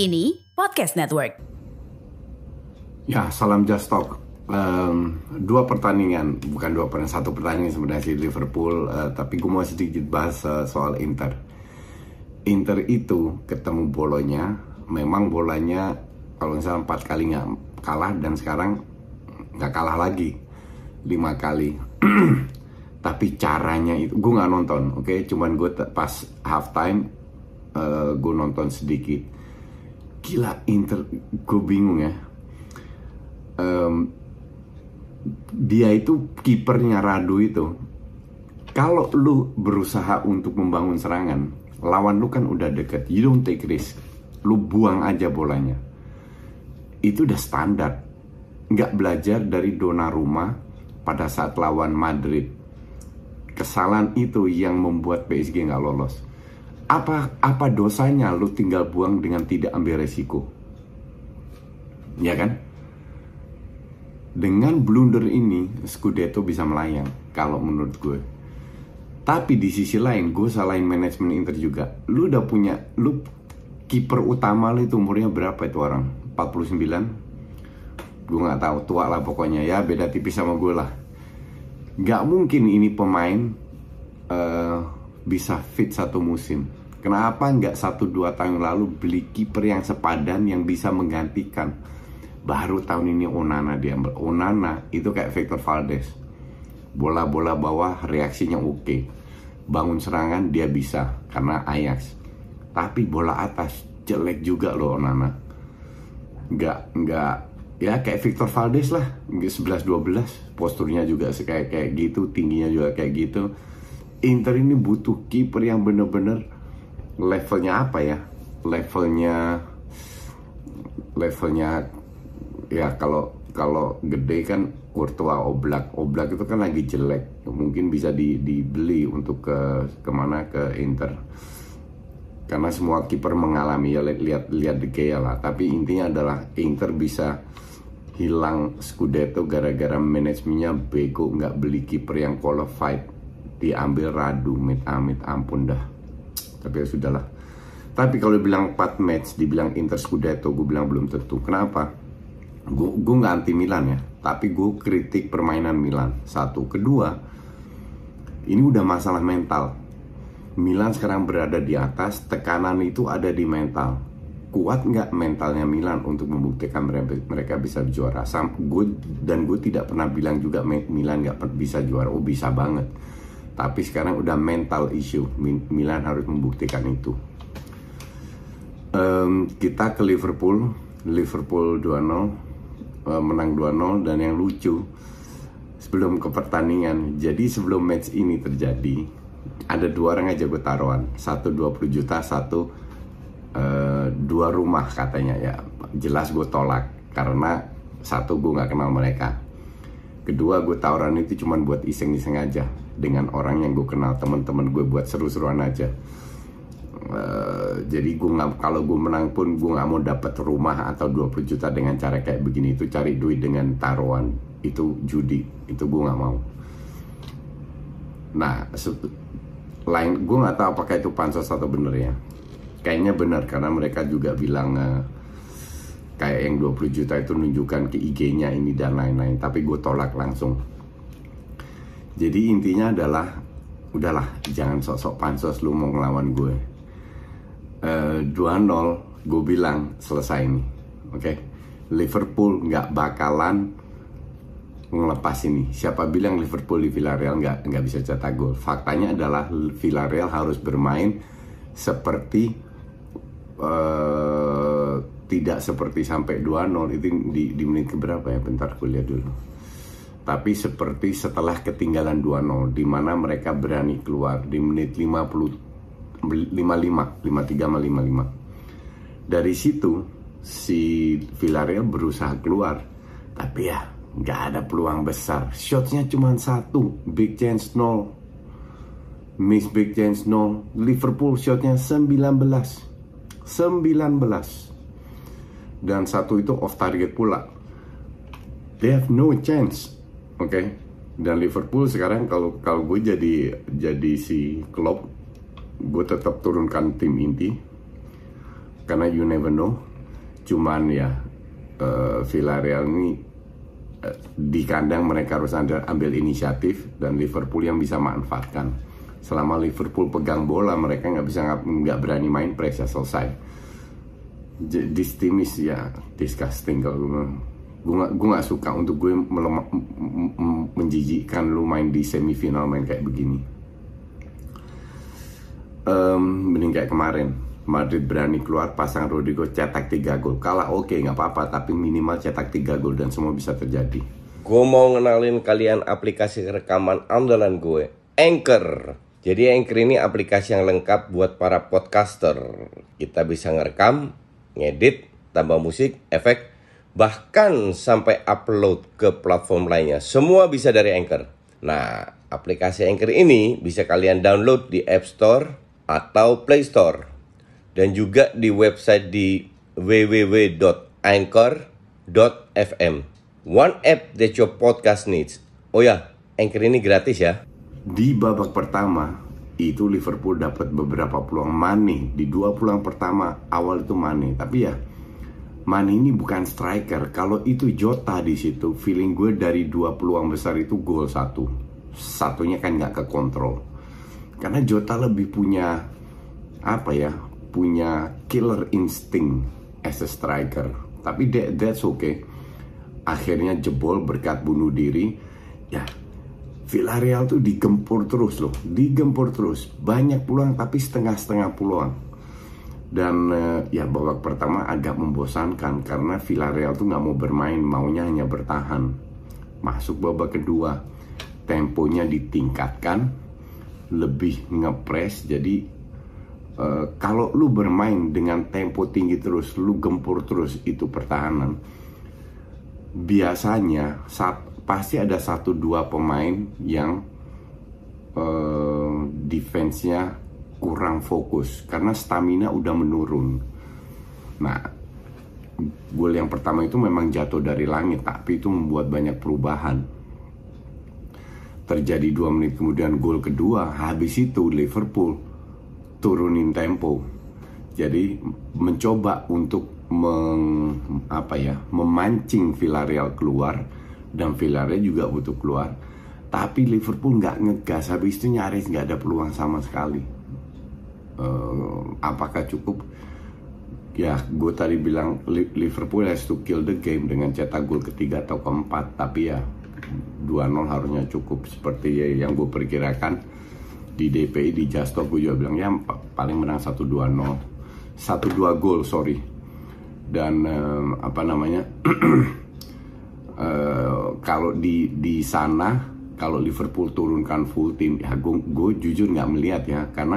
Kini Podcast Network. Ya, salam Just Talk. Um, dua pertandingan, bukan dua pertandingan, satu pertandingan sebenarnya di Liverpool, uh, tapi gue mau sedikit bahas uh, soal Inter. Inter itu ketemu bolonya, memang bolanya kalau misalnya empat kali nggak kalah dan sekarang nggak kalah lagi lima kali. tapi caranya itu gue nggak nonton, oke? Okay? Cuman gue pas halftime uh, gue nonton sedikit. Gila Inter, gue bingung ya. Um, dia itu kipernya Radu itu. Kalau lu berusaha untuk membangun serangan lawan lu kan udah deket. You don't take risk. Lu buang aja bolanya. Itu udah standar. Nggak belajar dari Donnarumma pada saat lawan Madrid. Kesalahan itu yang membuat PSG nggak lolos apa apa dosanya lu tinggal buang dengan tidak ambil resiko? Ya kan? Dengan blunder ini Scudetto bisa melayang kalau menurut gue. Tapi di sisi lain gue salahin manajemen Inter juga. Lu udah punya lu kiper utama lu itu umurnya berapa itu orang? 49 gue nggak tahu tua lah pokoknya. Ya beda tipis sama gue lah. Nggak mungkin ini pemain uh, bisa fit satu musim kenapa nggak satu dua tahun lalu beli kiper yang sepadan yang bisa menggantikan? Baru tahun ini Onana diambil Onana itu kayak Victor Valdes bola-bola bawah reaksinya oke. Okay. bangun serangan dia bisa karena Ajax. Tapi bola atas jelek juga loh Onana. Nggak nggak ya kayak Victor Valdes lah. 11-12 posturnya juga kayak kayak gitu tingginya juga kayak gitu. Inter ini butuh kiper yang bener-bener levelnya apa ya? Levelnya levelnya ya kalau kalau gede kan Courtois Oblak Oblak itu kan lagi jelek. Mungkin bisa di, dibeli untuk ke ke mana? Ke Inter. Karena semua kiper mengalami ya lihat lihat De Gea lah. Tapi intinya adalah Inter bisa hilang Scudetto gara-gara manajemennya bego nggak beli kiper yang qualified. Diambil Radu mit amit ampun dah tapi ya sudahlah. Tapi kalau bilang 4 match dibilang Inter Scudetto gue bilang belum tentu. Kenapa? Gue nggak anti Milan ya. Tapi gue kritik permainan Milan. Satu. Kedua ini udah masalah mental. Milan sekarang berada di atas tekanan itu ada di mental. Kuat nggak mentalnya Milan untuk membuktikan mereka bisa juara? Sam, gue dan gue tidak pernah bilang juga Milan nggak bisa juara. Oh bisa banget tapi sekarang udah mental issue. Milan harus membuktikan itu. Um, kita ke Liverpool. Liverpool 2-0 Eh, menang 2-0 dan yang lucu sebelum ke pertandingan jadi sebelum match ini terjadi ada dua orang aja gue taruhan. Satu 20 juta satu uh, dua rumah katanya ya. Jelas gue tolak karena satu gue nggak kenal mereka kedua gue tawaran itu cuma buat iseng-iseng aja dengan orang yang gue kenal teman-teman gue buat seru-seruan aja. Uh, jadi gue nggak kalau gue menang pun gue nggak mau dapat rumah atau 20 juta dengan cara kayak begini. Itu cari duit dengan taruhan itu judi itu gue nggak mau. Nah lain gue nggak tahu apakah itu pansos atau bener ya. Kayaknya benar karena mereka juga bilang uh, kayak yang 20 juta itu nunjukkan ke IG-nya ini dan lain-lain tapi gue tolak langsung. Jadi intinya adalah udahlah jangan sok-sok pansos lu mau ngelawan gue uh, 2-0 gue bilang selesai ini oke? Liverpool nggak bakalan ngelepas ini. Siapa bilang Liverpool di Villarreal nggak nggak bisa cetak gol? Faktanya adalah Villarreal harus bermain seperti uh, tidak seperti sampai 2-0 itu di, di menit keberapa ya? Bentar gue lihat dulu. Tapi seperti setelah ketinggalan 2-0 di mana mereka berani keluar di menit 50 55 53 55 dari situ si Villarreal berusaha keluar tapi ya nggak ada peluang besar. Shotnya cuma satu big chance nol. Miss big chance nol. Liverpool shotnya 19 19 dan satu itu off target pula. They have no chance oke? Okay? dan Liverpool sekarang kalau kalau gue jadi jadi si Klopp gue tetap turunkan tim inti. Karena you never know. Cuman ya uh, Villarreal ini uh, di kandang mereka harus ambil inisiatif dan Liverpool yang bisa manfaatkan. Selama Liverpool pegang bola mereka nggak bisa nggak berani main press ya selesai this team is ya. Disgusting kalau gue gue gak suka untuk gue melemah, menjijikkan lu main di semifinal main kayak begini. Um, mending kayak kemarin. Madrid berani keluar pasang Rodrigo cetak 3 gol. Kalah oke okay, nggak apa-apa tapi minimal cetak 3 gol dan semua bisa terjadi. Gue mau ngenalin kalian aplikasi rekaman andalan gue Anchor. Jadi Anchor ini aplikasi yang lengkap buat para podcaster. Kita bisa ngerekam ngedit tambah musik efek bahkan sampai upload ke platform lainnya semua bisa dari Anchor nah aplikasi Anchor ini bisa kalian download di App Store atau Play Store dan juga di website di www.anchor.fm. One app that your podcast needs. Oh ya, Anchor ini gratis ya. Di babak pertama itu Liverpool dapat beberapa peluang Mane di dua peluang pertama awal itu Mane tapi ya Mane ini bukan striker. Kalau itu Jota di situ feeling gue dari dua peluang besar itu gol satu. Satunya kan nggak ke kontrol karena Jota lebih punya apa ya punya killer instinct as a striker. Tapi that, that's okay. Akhirnya jebol berkat bunuh diri. Ya Villarreal tuh digempur terus loh digempur terus. Banyak peluang tapi setengah-setengah peluang. Dan uh, ya babak pertama agak membosankan karena Villarreal tuh nggak mau bermain maunya hanya bertahan. Masuk babak kedua temponya ditingkatkan lebih ngepres jadi uh, kalau lu bermain dengan tempo tinggi terus lu gempur terus itu pertahanan. Biasanya saat pasti ada satu dua pemain yang uh, defense-nya kurang fokus karena stamina udah menurun. Nah, gol yang pertama itu memang jatuh dari langit, tapi itu membuat banyak perubahan. Terjadi dua menit kemudian gol kedua, habis itu Liverpool turunin tempo. Jadi mencoba untuk meng, apa ya, memancing Villarreal keluar dan Villarreal juga butuh keluar. Tapi Liverpool nggak ngegas. Habis itu nyaris nggak ada peluang sama sekali. Uh, apakah cukup? Ya gue tadi bilang Liverpool has to kill the game dengan cetak gol ketiga atau keempat. Tapi ya 2-0 harusnya cukup. Seperti yang gue perkirakan di DPI di Justo gue juga bilang ya paling menang 1-2-0 1-2 gol sorry. Dan uh, apa namanya kalau di di sana kalau Liverpool turunkan full tim ya gue jujur nggak melihat ya. Karena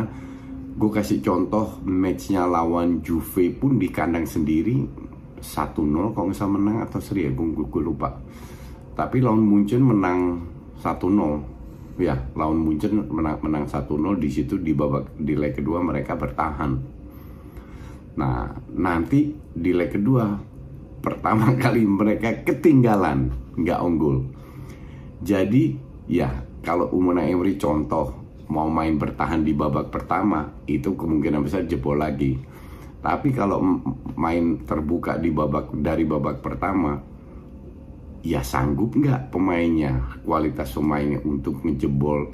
gue kasih contoh matchnya lawan Juve pun di kandang sendiri 1-0 kalau nggak salah menang atau seri ya gue, gue lupa. Tapi lawan Munchen menang 1-0 ya lawan Munchen menang menang 1-0 di situ di babak di leg kedua mereka bertahan. Nah nanti di leg kedua pertama kali mereka ketinggalan nggak unggul. Jadi ya kalau Umuna Emery contoh mau main bertahan di babak pertama itu kemungkinan besar jebol lagi. Tapi kalau main terbuka di babak dari babak pertama ya sanggup nggak pemainnya kualitas pemainnya untuk ngejebol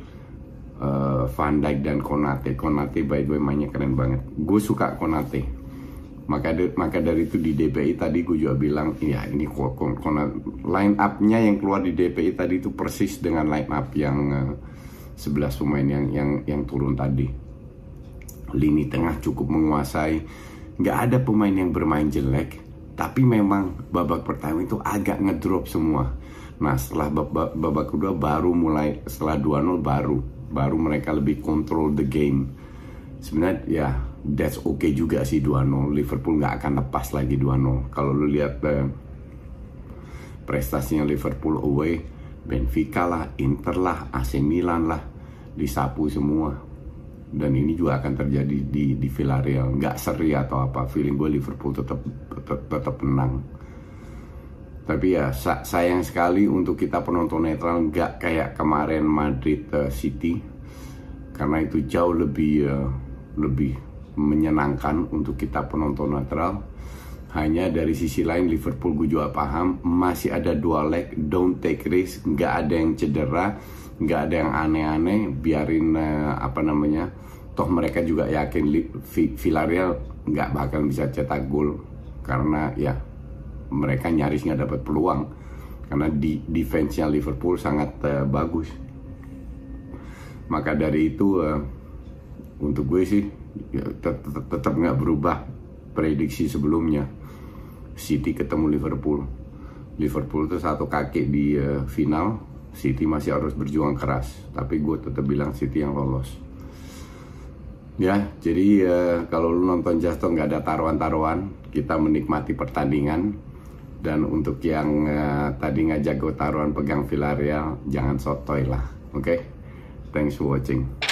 uh, Van Dijk dan Konate? Konate by the way mainnya keren banget. Gue suka Konate maka de, maka dari itu di DPI tadi gue juga bilang ya ini line up-nya yang keluar di DPI tadi itu persis dengan line up yang uh, 11 pemain yang yang yang turun tadi. Lini tengah cukup menguasai. Nggak ada pemain yang bermain jelek tapi memang babak pertama itu agak ngedrop semua. Nah setelah babak, babak kedua baru mulai setelah 2-0 baru baru mereka lebih control the game. Sebenarnya ya that's okay juga sih 2-0 Liverpool nggak akan lepas lagi 2-0 kalau lu lihat uh, prestasinya Liverpool away Benfica lah Inter lah AC Milan lah disapu semua. Dan ini juga akan terjadi di di Villarreal. Nggak seri atau apa feeling gue Liverpool tetap tetap, tetap menang. Tapi ya sayang sekali untuk kita penonton netral nggak kayak kemarin Madrid uh, City. Karena itu jauh lebih uh, lebih menyenangkan untuk kita penonton netral. Hanya dari sisi lain Liverpool gue juga paham masih ada dua leg, don't take risk, nggak ada yang cedera, nggak ada yang aneh-aneh, biarin uh, apa namanya, toh mereka juga yakin Villarreal nggak bakal bisa cetak gol karena ya mereka nyaris nggak dapat peluang karena di defense-nya Liverpool sangat uh, bagus. Maka dari itu uh, untuk gue sih tetap nggak berubah prediksi sebelumnya. City ketemu Liverpool. Liverpool itu satu kaki di uh, final City masih harus berjuang keras. Tapi gue tetap bilang City yang lolos. Ya jadi uh, kalau lu nonton Justo nggak ada taruhan-taruhan kita menikmati pertandingan. Dan untuk yang uh, tadi ngajak gue taruhan pegang Villarreal jangan sotoy lah oke? Okay? thanks for watching